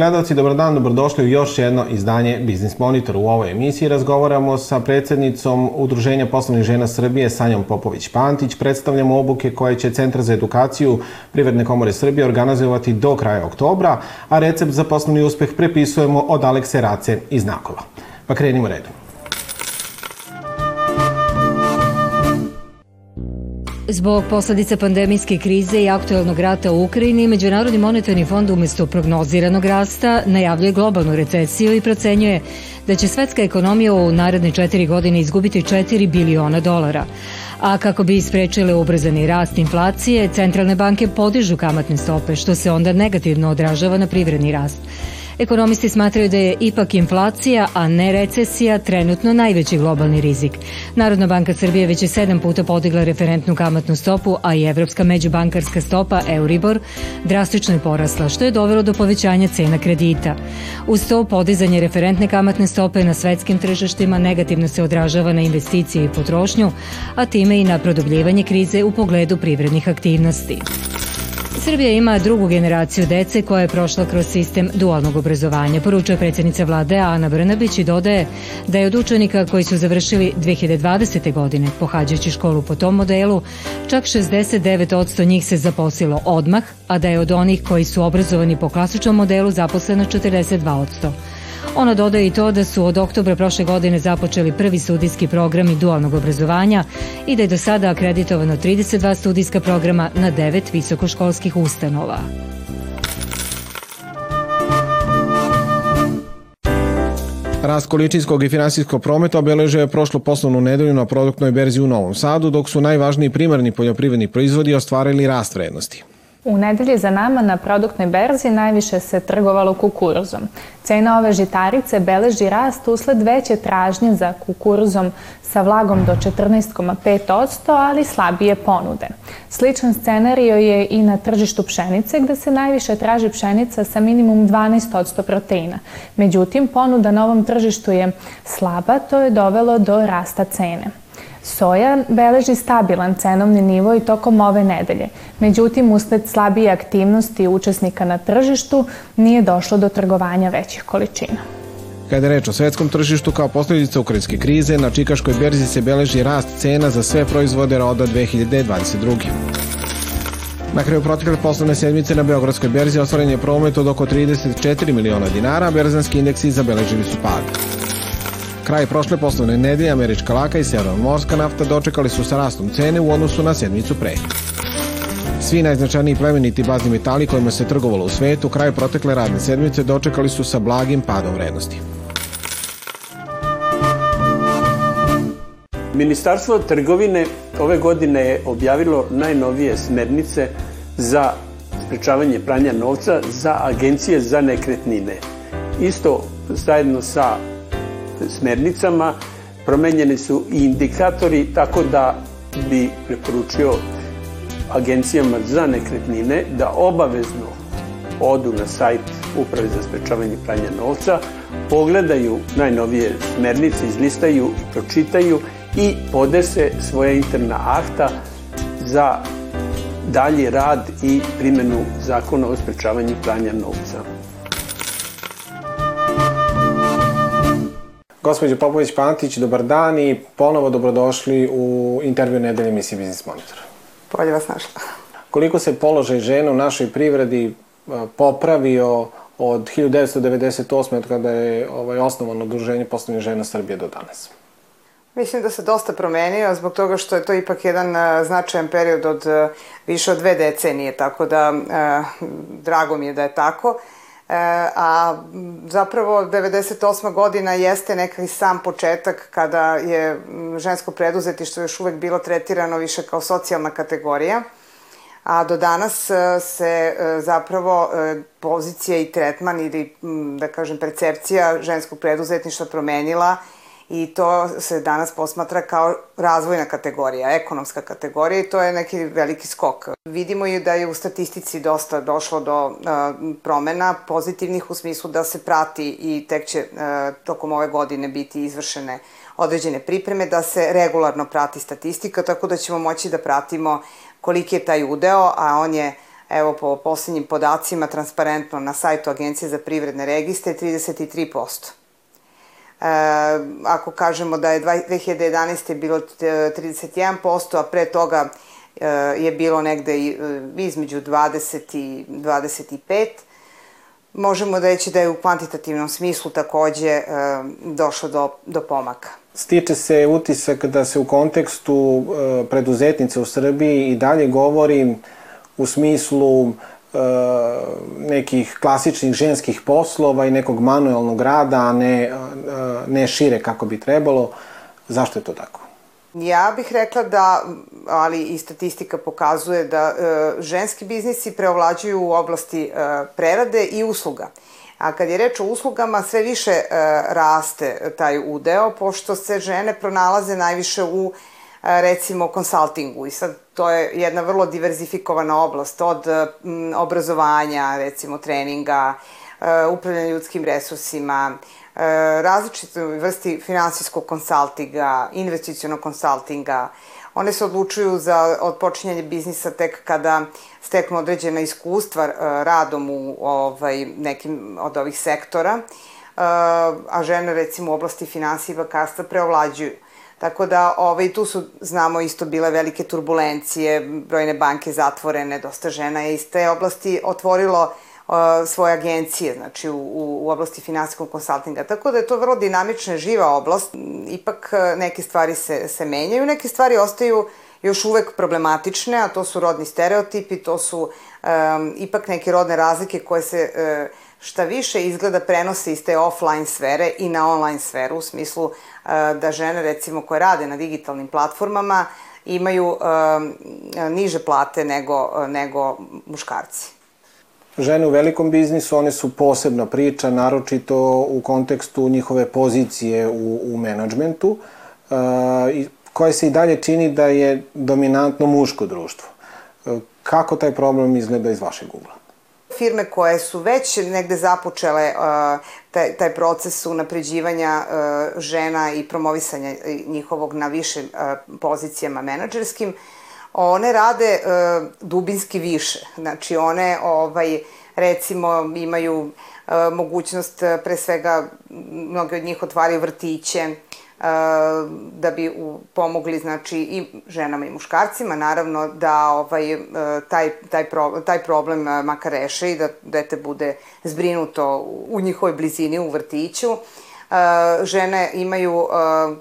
Gledalci, dobar dan, dobrodošli u još jedno izdanje Biznis Monitor. U ovoj emisiji razgovaramo sa predsednicom Udruženja poslovnih žena Srbije Sanjom Popović-Pantić. Predstavljamo obuke koje će Centar za edukaciju Privredne komore Srbije organizovati do kraja oktobra, a recept za poslovni uspeh prepisujemo od Alekse Race iz Nakova. Pa krenimo redom. Zbog posledica pandemijske krize i aktuelnog rata u Ukrajini, Međunarodni monetarni fond umesto prognoziranog rasta najavljuje globalnu recesiju i procenjuje da će svetska ekonomija u naredne četiri godine izgubiti 4 biliona dolara. A kako bi isprečile ubrzani rast inflacije, centralne banke podižu kamatne stope, što se onda negativno odražava na privredni rast. Ekonomisti smatraju da je ipak inflacija, a ne recesija, trenutno najveći globalni rizik. Narodna banka Srbije već je sedam puta podigla referentnu kamatnu stopu, a i evropska međubankarska stopa Euribor drastično je porasla, što je dovelo do povećanja cena kredita. Uz to podizanje referentne kamatne stope na svetskim tržištima negativno se odražava na investicije i potrošnju, a time i na produbljivanje krize u pogledu privrednih aktivnosti. Srbija ima drugu generaciju dece koja je prošla kroz sistem dualnog obrazovanja, poručuje predsednica vlade Ana Brnabić i dodaje da je od učenika koji su završili 2020. godine pohađajući školu po tom modelu, čak 69% njih se zaposlilo odmah, a da je od onih koji su obrazovani po klasičnom modelu zaposleno 42%. Ona dodaje i to da su od oktobra prošle godine započeli prvi studijski programi dualnog obrazovanja i da je do sada akreditovano 32 studijska programa na 9 visokoškolskih ustanova. Rast količinskog i finansijskog prometa obeležio je prošlu poslovnu nedelju na produktnoj berzi u Novom Sadu, dok su najvažniji primarni poljoprivredni proizvodi ostvarili rast vrednosti. U nedelji za nama na produktnoj berzi najviše se trgovalo kukuruzom. Cena ove žitarice beleži rast usled veće tražnje za kukuruzom sa vlagom do 14,5%, ali slabije ponude. Sličan scenario je i na tržištu pšenice, gde se najviše traži pšenica sa minimum 12% proteina. Međutim, ponuda na ovom tržištu je slaba, to je dovelo do rasta cene. Soja beleži stabilan cenovni nivo i tokom ove nedelje. Međutim, usled slabije aktivnosti učesnika na tržištu nije došlo do trgovanja većih količina. Kada je reč o svetskom tržištu, kao posledica ukrajinske krize, na Čikaškoj berzi se beleži rast cena za sve proizvode roda 2022. Na kraju protekle poslovne sedmice na Beogradskoj berzi ostvaren je promet od oko 34 miliona dinara, a berzanski indeksi zabeležili su pad. Kraj prošle poslovne nedelje američka laka i morska nafta dočekali su sa rastom cene u odnosu na sedmicu pre. Svi najznačajniji plemeniti bazni metali kojima se trgovalo u svetu kraju protekle radne sedmice dočekali su sa blagim padom vrednosti. Ministarstvo trgovine ove godine je objavilo najnovije smernice za sprečavanje pranja novca za agencije za nekretnine. Isto zajedno sa smernicama, promenjeni su i indikatori, tako da bi preporučio agencijama za nekretnine da obavezno odu na sajt Uprave za sprečavanje pranja novca, pogledaju najnovije smernice, izlistaju i pročitaju i podese svoje interna akta za dalji rad i primenu zakona o sprečavanju pranja novca. Gospođo Popović-Pantić, dobar dan i ponovo dobrodošli u intervju nedelje emisije Biznis Monitor. Bolje vas našla. Koliko se položaj žena u našoj privredi e, popravio od 1998. od kada je ovaj, osnovano udruženje poslovnih žena Srbije do danas? Mislim da se dosta promenio zbog toga što je to ipak jedan uh, značajan period od uh, više od dve decenije, tako da drago mi je da je tako. E, a zapravo 98. godina jeste nekaj sam početak kada je žensko preduzetištvo još uvek bilo tretirano više kao socijalna kategorija, a do danas e, se e, zapravo pozicija i tretman ili da kažem percepcija ženskog preduzetništva promenila i to se danas posmatra kao razvojna kategorija, ekonomska kategorija i to je neki veliki skok. Vidimo i da je u statistici dosta došlo do uh, promena pozitivnih u smislu da se prati i tek će uh, tokom ove godine biti izvršene određene pripreme, da se regularno prati statistika, tako da ćemo moći da pratimo koliki je taj udeo, a on je evo po poslednjim podacima transparentno na sajtu Agencije za privredne registre 33%. E, ako kažemo da je 2011. bilo 31%, a pre toga e, je bilo negde između 20 i 25, možemo reći da je u kvantitativnom smislu takođe e, došlo do, do pomaka. Stiče se utisak da se u kontekstu e, preduzetnice u Srbiji i dalje govori u smislu nekih klasičnih ženskih poslova i nekog manuelnog rada, a ne, e, ne šire kako bi trebalo. Zašto je to tako? Ja bih rekla da, ali i statistika pokazuje da e, ženski biznisi preovlađuju u oblasti e, prerade i usluga. A kad je reč o uslugama, sve više e, raste taj udeo, pošto se žene pronalaze najviše u e, recimo konsultingu i sad to je jedna vrlo diverzifikovana oblast od obrazovanja, recimo treninga, e, upravljanja ljudskim resursima, e, različite vrsti finansijskog konsultinga, investicionog konsultinga, one se odlučuju za odpočinjanje biznisa tek kada steknu određena iskustva uh, radom u ovaj, nekim od ovih sektora, a žene recimo u oblasti finansija i bakarstva preovlađuju. Tako da ovaj, tu su, znamo, isto bile velike turbulencije, brojne banke zatvorene, dosta žena je iz te oblasti otvorilo uh, svoje agencije, znači u, u, u oblasti finansijskog konsultinga. Tako da je to vrlo dinamična, živa oblast. Ipak neke stvari se, se menjaju, neke stvari ostaju još uvek problematične, a to su rodni stereotipi, to su um, ipak neke rodne razlike koje se uh, šta više izgleda prenose iz te offline sfere i na online sferu, u smislu da žene recimo koje rade na digitalnim platformama imaju niže plate nego, nego muškarci. Žene u velikom biznisu, one su posebna priča, naročito u kontekstu njihove pozicije u, u menadžmentu. Koje se i dalje čini da je dominantno muško društvo. Kako taj problem izgleda iz vašeg ugla? Firme koje su već negde započele uh, taj, taj proces unapređivanja uh, žena i promovisanja njihovog na više uh, pozicijama menadžerskim, one rade uh, dubinski više. Znači one ovaj, recimo imaju uh, mogućnost pre svega mnoge od njih otvaraju vrtiće, da bi pomogli znači i ženama i muškarcima naravno da ovaj taj taj pro, taj problem makar reše i da dete bude zbrinuto u njihovoj blizini u vrtiću. žene imaju,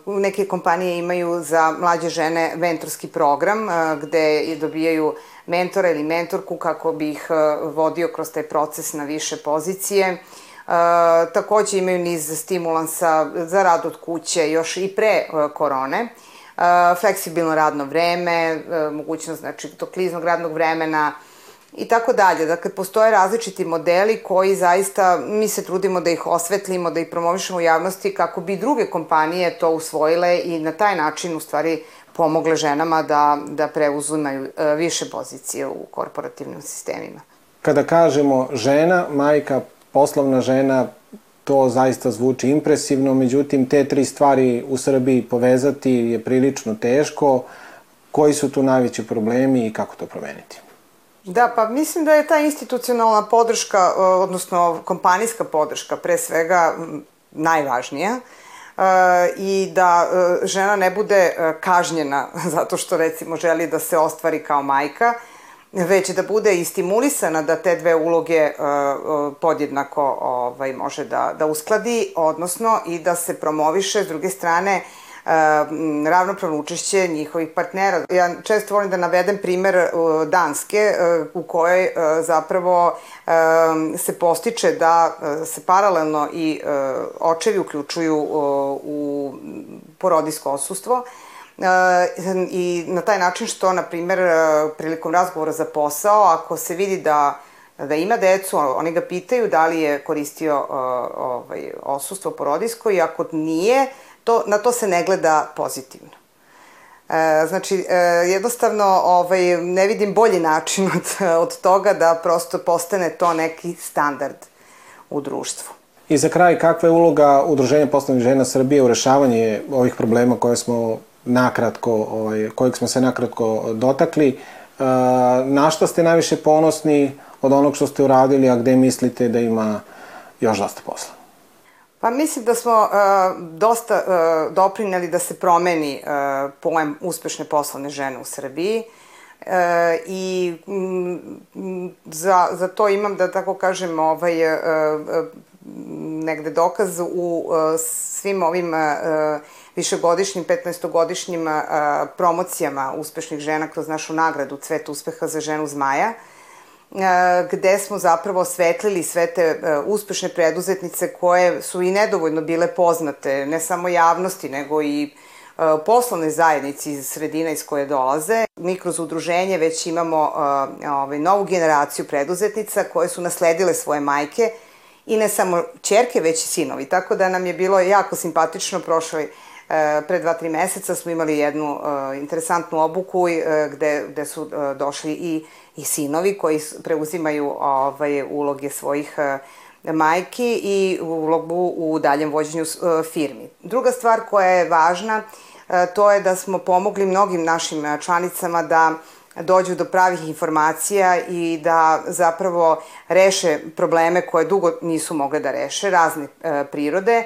neke kompanije imaju za mlađe žene mentorski program gde dobijaju mentora ili mentorku kako bi ih vodio kroz taj proces na više pozicije. Takođe imaju niz stimulansa za rad od kuće još i pre e, korone. Fleksibilno radno vreme, e, mogućnost znači, tog kliznog radnog vremena, i tako dalje. Dakle, postoje različiti modeli koji zaista mi se trudimo da ih osvetlimo, da ih promovišemo u javnosti kako bi druge kompanije to usvojile i na taj način u stvari pomogle ženama da, da preuzimaju e, više pozicije u korporativnim sistemima. Kada kažemo žena, majka, poslovna žena, to zaista zvuči impresivno, međutim te tri stvari u Srbiji povezati je prilično teško. Koji su tu najveći problemi i kako to promeniti? Da, pa mislim da je ta institucionalna podrška, odnosno kompanijska podrška pre svega najvažnija i da e, žena ne bude e, kažnjena zato što recimo želi da se ostvari kao majka, već da bude i stimulisana da te dve uloge uh, podjednako ovaj, može da, da uskladi, odnosno i da se promoviše s druge strane uh, ravnopravno učešće njihovih partnera. Ja često volim da navedem primer Danske u kojoj zapravo se postiče da se paralelno i očevi uključuju u porodijsko osustvo, i na taj način što, na primer, prilikom razgovora za posao, ako se vidi da da ima decu, oni ga pitaju da li je koristio ovaj, osustvo porodijsko i ako nije, to, na to se ne gleda pozitivno. E, znači, e, jednostavno ovaj, ne vidim bolji način od, od toga da prosto postane to neki standard u društvu. I za kraj, kakva je uloga Udruženja poslovnih žena Srbije u rešavanju ovih problema koje smo nakratko, ovaj, kojeg smo se nakratko dotakli, na šta ste najviše ponosni od onog što ste uradili, a gde mislite da ima još dosta posla? Pa mislim da smo uh, dosta uh, doprineli da se promeni uh, pojem uspešne poslovne žene u Srbiji e, i m, za, za to imam da tako kažem ovaj, e, e, negde dokaz u uh, svim ovim uh, višegodišnjim, 15-godišnjim uh, promocijama uspešnih žena kroz našu nagradu Cvet uspeha za ženu zmaja, gde smo zapravo osvetlili sve te uspešne preduzetnice koje su i nedovoljno bile poznate, ne samo javnosti, nego i poslovne zajednici iz sredina iz koje dolaze. Mi kroz udruženje već imamo ovaj, novu generaciju preduzetnica koje su nasledile svoje majke i ne samo čerke, već i sinovi. Tako da nam je bilo jako simpatično prošloj e, pre dva, tri meseca smo imali jednu e, interesantnu obuku e, gde, gde su došli i, i sinovi koji preuzimaju ovaj, uloge svojih majki i ulogu u daljem vođenju firmi. Druga stvar koja je važna, to je da smo pomogli mnogim našim članicama da dođu do pravih informacija i da zapravo reše probleme koje dugo nisu mogle da reše, razne e, prirode. E,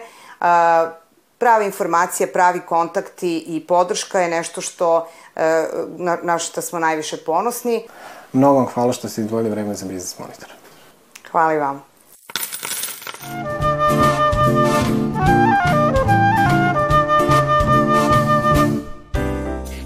prava informacija, pravi kontakti i podrška je nešto što e, na, na što smo najviše ponosni. Mnogo vam hvala što ste izdvojili vreme za Biznis Monitor. Hvala i vam.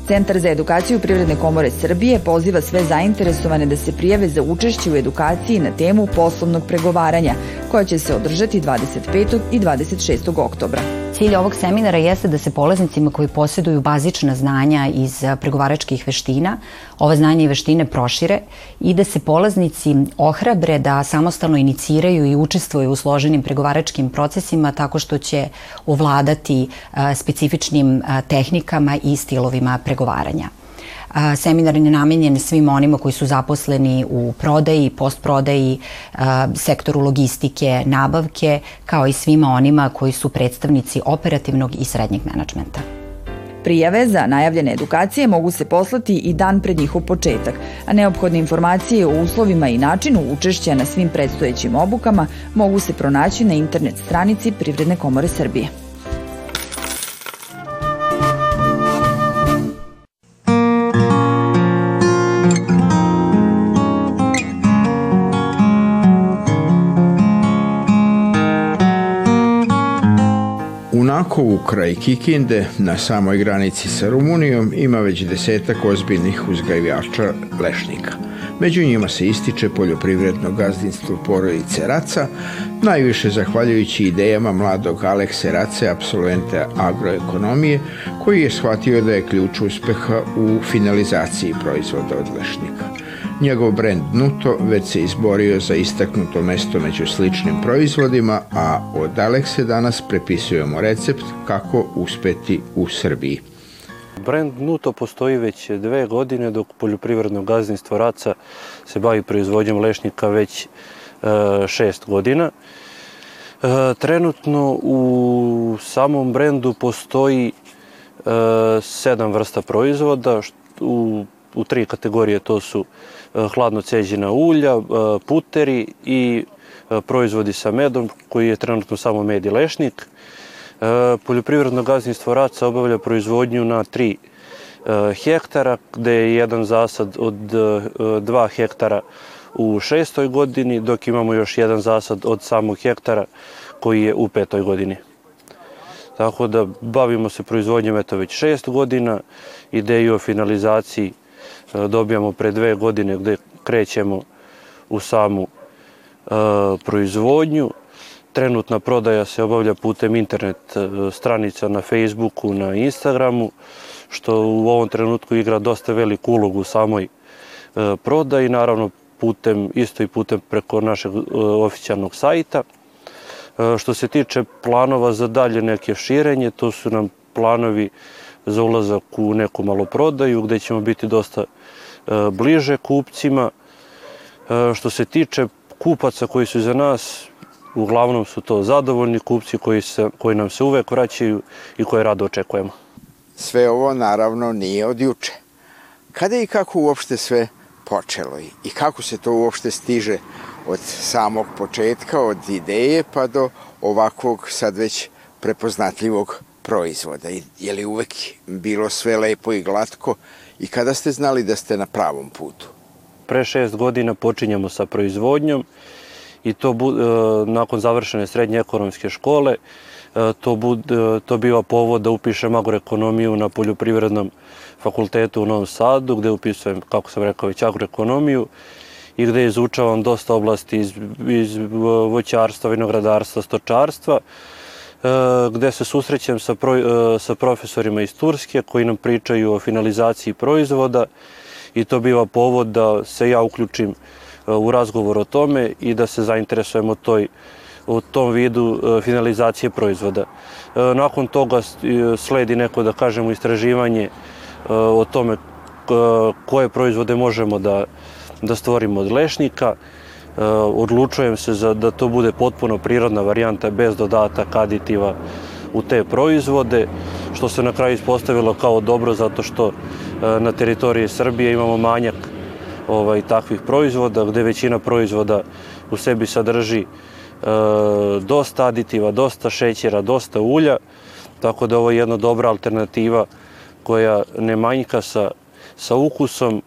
Centar za edukaciju Privredne komore Srbije poziva sve zainteresovane da se prijave za učešće u edukaciji na temu poslovnog pregovaranja, koja će se održati 25. i 26. oktobra. Cilj ovog seminara jeste da se polaznicima koji posjeduju bazična znanja iz pregovaračkih veština, ova znanja i veštine prošire i da se polaznici ohrabre da samostalno iniciraju i učestvuju u složenim pregovaračkim procesima tako što će ovladati specifičnim tehnikama i stilovima pregovaranja. Seminar je namenjen svim onima koji su zaposleni u prodaji, postprodaji, sektoru logistike, nabavke, kao i svima onima koji su predstavnici operativnog i srednjeg menadžmenta. Prijave za najavljene edukacije mogu se poslati i dan pred njihov početak, a neophodne informacije o uslovima i načinu učešća na svim predstojećim obukama mogu se pronaći na internet stranici Privredne komore Srbije. Rakovu kraj Kikinde, na samoj granici sa Rumunijom, ima već desetak ozbiljnih uzgajivača lešnika. Među njima se ističe poljoprivredno gazdinstvo porodice Raca, najviše zahvaljujući idejama mladog Alekse Race, absolventa agroekonomije, koji je shvatio da je ključ uspeha u finalizaciji proizvoda od lešnika. Njegov brend Nuto već se izborio za istaknuto mesto među sličnim proizvodima, a od Alekse danas prepisujemo recept kako uspeti u Srbiji. Brend Nuto postoji već dve godine, dok poljoprivredno gazdinstvo Raca se bavi proizvodnjom lešnika već e, šest godina. E, trenutno u samom brendu postoji e, sedam vrsta proizvoda, u, u tri kategorije to su E, hladno ceđena ulja, e, puteri i e, proizvodi sa medom, koji je trenutno samo med i lešnik. Poljoprivredno gazdinstvo Raca obavlja proizvodnju na 3 hektara, gde je jedan zasad od 2 hektara u šestoj godini, dok imamo još jedan zasad od samog hektara koji je u petoj godini. Tako da bavimo se proizvodnjom eto već šest godina, ideju o finalizaciji dobijamo pre dve godine gde krećemo u samu e, proizvodnju. Trenutna prodaja se obavlja putem internet e, stranica na Facebooku, na Instagramu, što u ovom trenutku igra dosta veliku ulogu u samoj prodaji, naravno putem, isto i putem preko našeg oficijalnog sajta. Što se tiče planova za dalje neke širenje, to su nam planovi za ulazak u neku maloprodaju gde ćemo biti dosta E, bliže kupcima. E, što se tiče kupaca koji su za nas, uglavnom su to zadovoljni kupci koji, se, koji nam se uvek vraćaju i koje rado očekujemo. Sve ovo naravno nije od juče. Kada i kako uopšte sve počelo i kako se to uopšte stiže od samog početka, od ideje pa do ovakvog sad već prepoznatljivog proizvoda. Je li uvek bilo sve lepo i glatko i kada ste znali da ste na pravom putu? Pre šest godina počinjemo sa proizvodnjom i to bu, e, nakon završene srednje ekonomske škole e, to, bud, e, to biva povod da upišem agroekonomiju na poljoprivrednom fakultetu u Novom Sadu, gde upisujem, kako sam rekao, već agroekonomiju i gde izučavam dosta oblasti iz, iz voćarstva, vinogradarstva, stočarstva, gde se susrećem sa, pro, sa profesorima iz Turske koji nam pričaju o finalizaciji proizvoda i to biva povod da se ja uključim u razgovor o tome i da se zainteresujemo toj u tom vidu finalizacije proizvoda. Nakon toga sledi neko, da kažemo, istraživanje o tome koje proizvode možemo da, da stvorimo od lešnika. Odlučujem se za da to bude potpuno prirodna varijanta bez dodataka, aditiva u te proizvode, što se na kraju ispostavilo kao dobro zato što na teritoriji Srbije imamo manjak ovaj, takvih proizvoda, gde većina proizvoda u sebi sadrži e, dosta aditiva, dosta šećera, dosta ulja, tako da ovo je jedna dobra alternativa koja ne manjka sa, sa ukusom,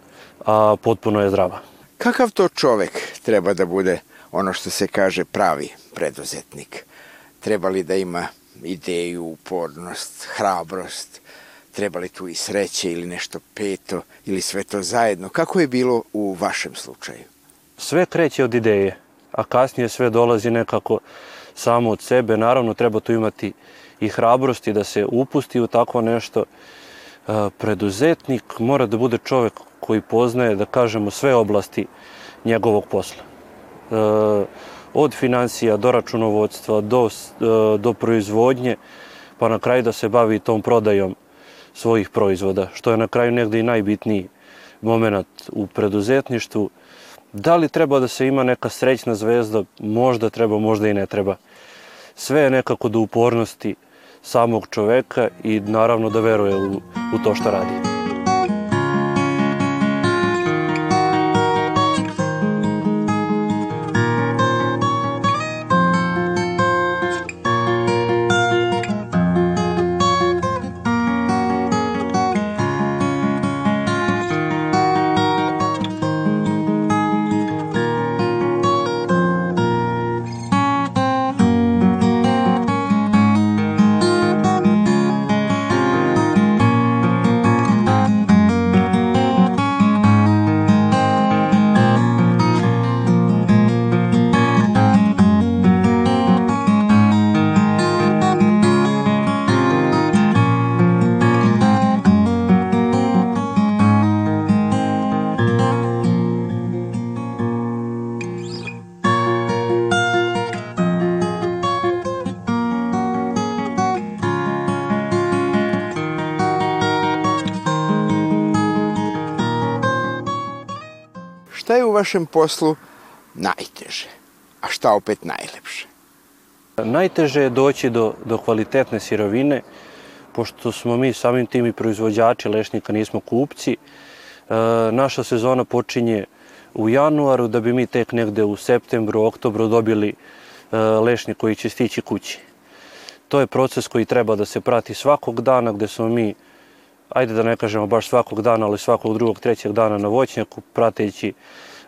a potpuno je zdrava. Kakav to čovek treba da bude ono što se kaže pravi preduzetnik? Treba li da ima ideju, upornost, hrabrost, treba li tu i sreće ili nešto peto ili sve to zajedno? Kako je bilo u vašem slučaju? Sve kreće od ideje, a kasnije sve dolazi nekako samo od sebe. Naravno, treba tu imati i hrabrosti da se upusti u takvo nešto. Preduzetnik mora da bude čovek koji poznaje, da kažemo, sve oblasti njegovog posla. Od financija do računovodstva, do, do proizvodnje, pa na kraju da se bavi tom prodajom svojih proizvoda, što je na kraju negde i najbitniji moment u preduzetništvu. Da li treba da se ima neka srećna zvezda? Možda treba, možda i ne treba. Sve je nekako do upornosti samog čoveka i naravno da veruje u, u to što radi. Vašem poslu najteže, a šta opet najlepše? Najteže je doći do, do kvalitetne sirovine, pošto smo mi samim tim i proizvođači lešnika, nismo kupci. E, naša sezona počinje u januaru, da bi mi tek negde u septembru, oktobru dobili e, lešnik koji će stići kući. To je proces koji treba da se prati svakog dana, gde smo mi ajde da ne kažemo baš svakog dana, ali svakog drugog, trećeg dana na voćnjaku, prateći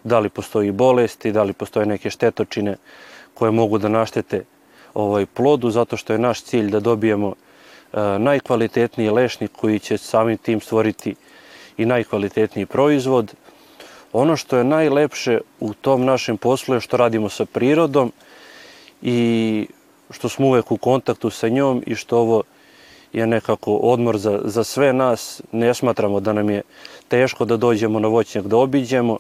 da li postoji bolesti, da li postoje neke štetočine koje mogu da naštete ovaj plodu, zato što je naš cilj da dobijemo e, najkvalitetniji lešnik koji će samim tim stvoriti i najkvalitetniji proizvod. Ono što je najlepše u tom našem poslu je što radimo sa prirodom i što smo uvek u kontaktu sa njom i što ovo je nekako odmor za, za sve nas. Ne smatramo da nam je teško da dođemo na voćnjak da obiđemo,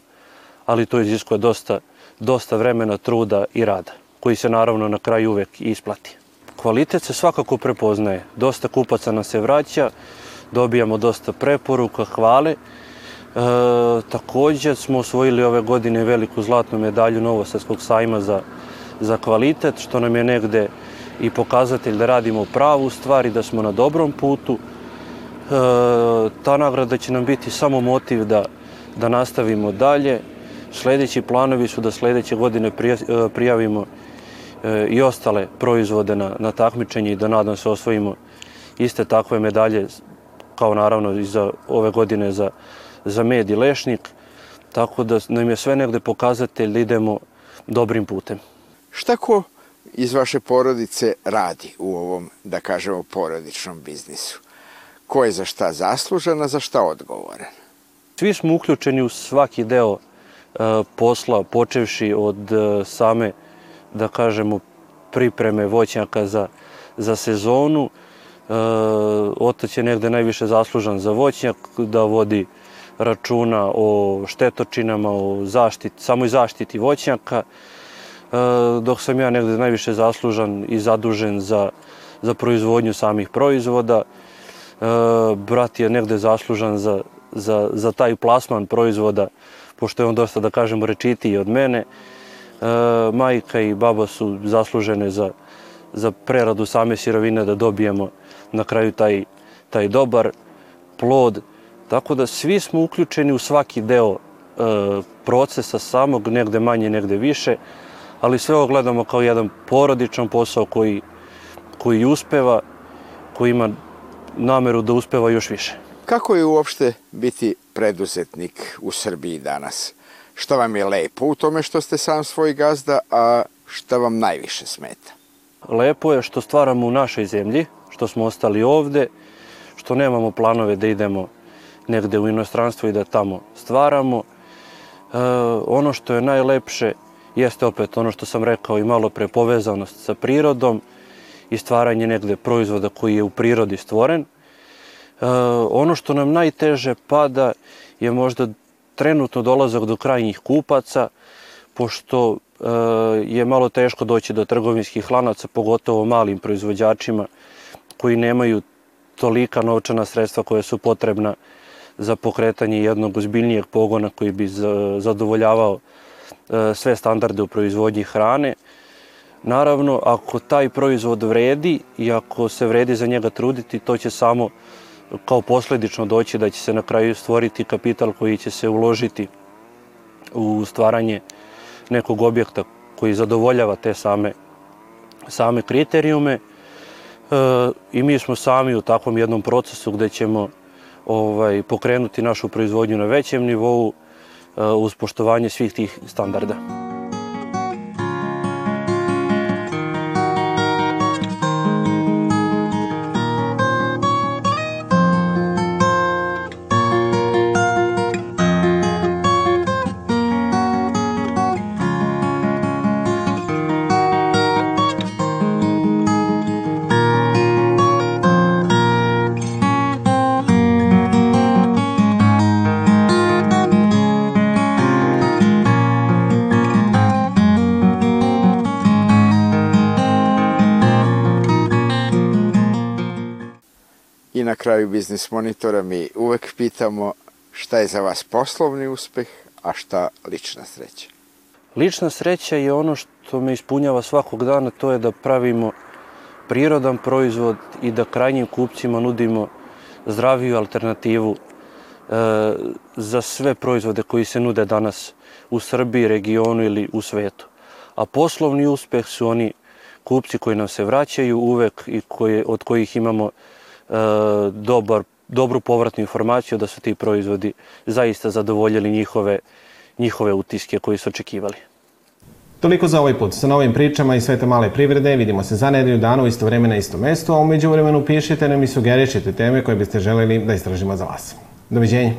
ali to iziskuje dosta, dosta vremena, truda i rada, koji se naravno na kraju uvek isplati. Kvalitet se svakako prepoznaje. Dosta kupaca nam se vraća, dobijamo dosta preporuka, hvale. E, takođe smo osvojili ove godine veliku zlatnu medalju Novosadskog sajma za, za kvalitet, što nam je negde i pokazatelj da radimo pravu stvar i da smo na dobrom putu. E, ta nagrada će nam biti samo motiv da, da nastavimo dalje. Sledeći planovi su da sledeće godine prijavimo i ostale proizvode na, na takmičenje i da nadam se osvojimo iste takve medalje kao naravno i za ove godine za, za med i lešnik. Tako da nam je sve negde pokazatelj da idemo dobrim putem. Šta ko iz vaše porodice radi u ovom, da kažemo, porodičnom biznisu? Ko je za šta zaslužan, a za šta odgovoran? Svi smo uključeni u svaki deo e, posla, počevši od e, same, da kažemo, pripreme voćnjaka za, za sezonu. E, otac je negde najviše zaslužan za voćnjak, da vodi računa o štetočinama, o zaštiti, samoj zaštiti voćnjaka, e, dok sam ja negde najviše zaslužan i zadužen za, za proizvodnju samih proizvoda. E, brat je negde zaslužan za, za, za taj plasman proizvoda, pošto je on dosta, da kažemo, rečitiji od mene. E, majka i baba su zaslužene za, za preradu same sirovine da dobijemo na kraju taj, taj dobar plod. Tako da svi smo uključeni u svaki deo e, procesa samog, negde manje, negde više, ali sve ovo gledamo kao jedan porodičan posao koji, koji uspeva, koji ima nameru da uspeva još više. Kako je uopšte biti preduzetnik u Srbiji danas? Šta vam je lepo u tome što ste sam svoj gazda, a šta vam najviše smeta? Lepo je što stvaramo u našoj zemlji, što smo ostali ovde, što nemamo planove da idemo negde u inostranstvo i da tamo stvaramo. E, ono što je najlepše jeste opet ono što sam rekao i malo pre povezanost sa prirodom i stvaranje negde proizvoda koji je u prirodi stvoren. E, ono što nam najteže pada je možda trenutno dolazak do krajnjih kupaca, pošto e, je malo teško doći do trgovinskih lanaca, pogotovo malim proizvođačima koji nemaju tolika novčana sredstva koja su potrebna za pokretanje jednog ozbiljnijeg pogona koji bi zadovoljavao e, sve standarde u proizvodnji hrane. Naravno, ako taj proizvod vredi i ako se vredi za njega truditi, to će samo kao posledično doći da će se na kraju stvoriti kapital koji će se uložiti u stvaranje nekog objekta koji zadovoljava te same, same kriterijume. E, I mi smo sami u takvom jednom procesu gde ćemo ovaj, pokrenuti našu proizvodnju na većem nivou e, uz poštovanje svih tih standarda. Kraju Biznis Monitora mi uvek pitamo šta je za vas poslovni uspeh, a šta lična sreća? Lična sreća je ono što me ispunjava svakog dana, to je da pravimo prirodan proizvod i da krajnjim kupcima nudimo zdraviju alternativu e, za sve proizvode koji se nude danas u Srbiji, regionu ili u svetu. A poslovni uspeh su oni kupci koji nam se vraćaju uvek i koje, od kojih imamo dobar, dobru povratnu informaciju da su ti proizvodi zaista zadovoljili njihove, njihove utiske koji su očekivali. Toliko za ovaj put. Sa novim pričama i svete male privrede vidimo se za nedelju dana u isto vreme na isto mesto, a umeđu vremenu pišite nam i sugerišite teme koje biste želeli da istražimo za vas. Doviđenja.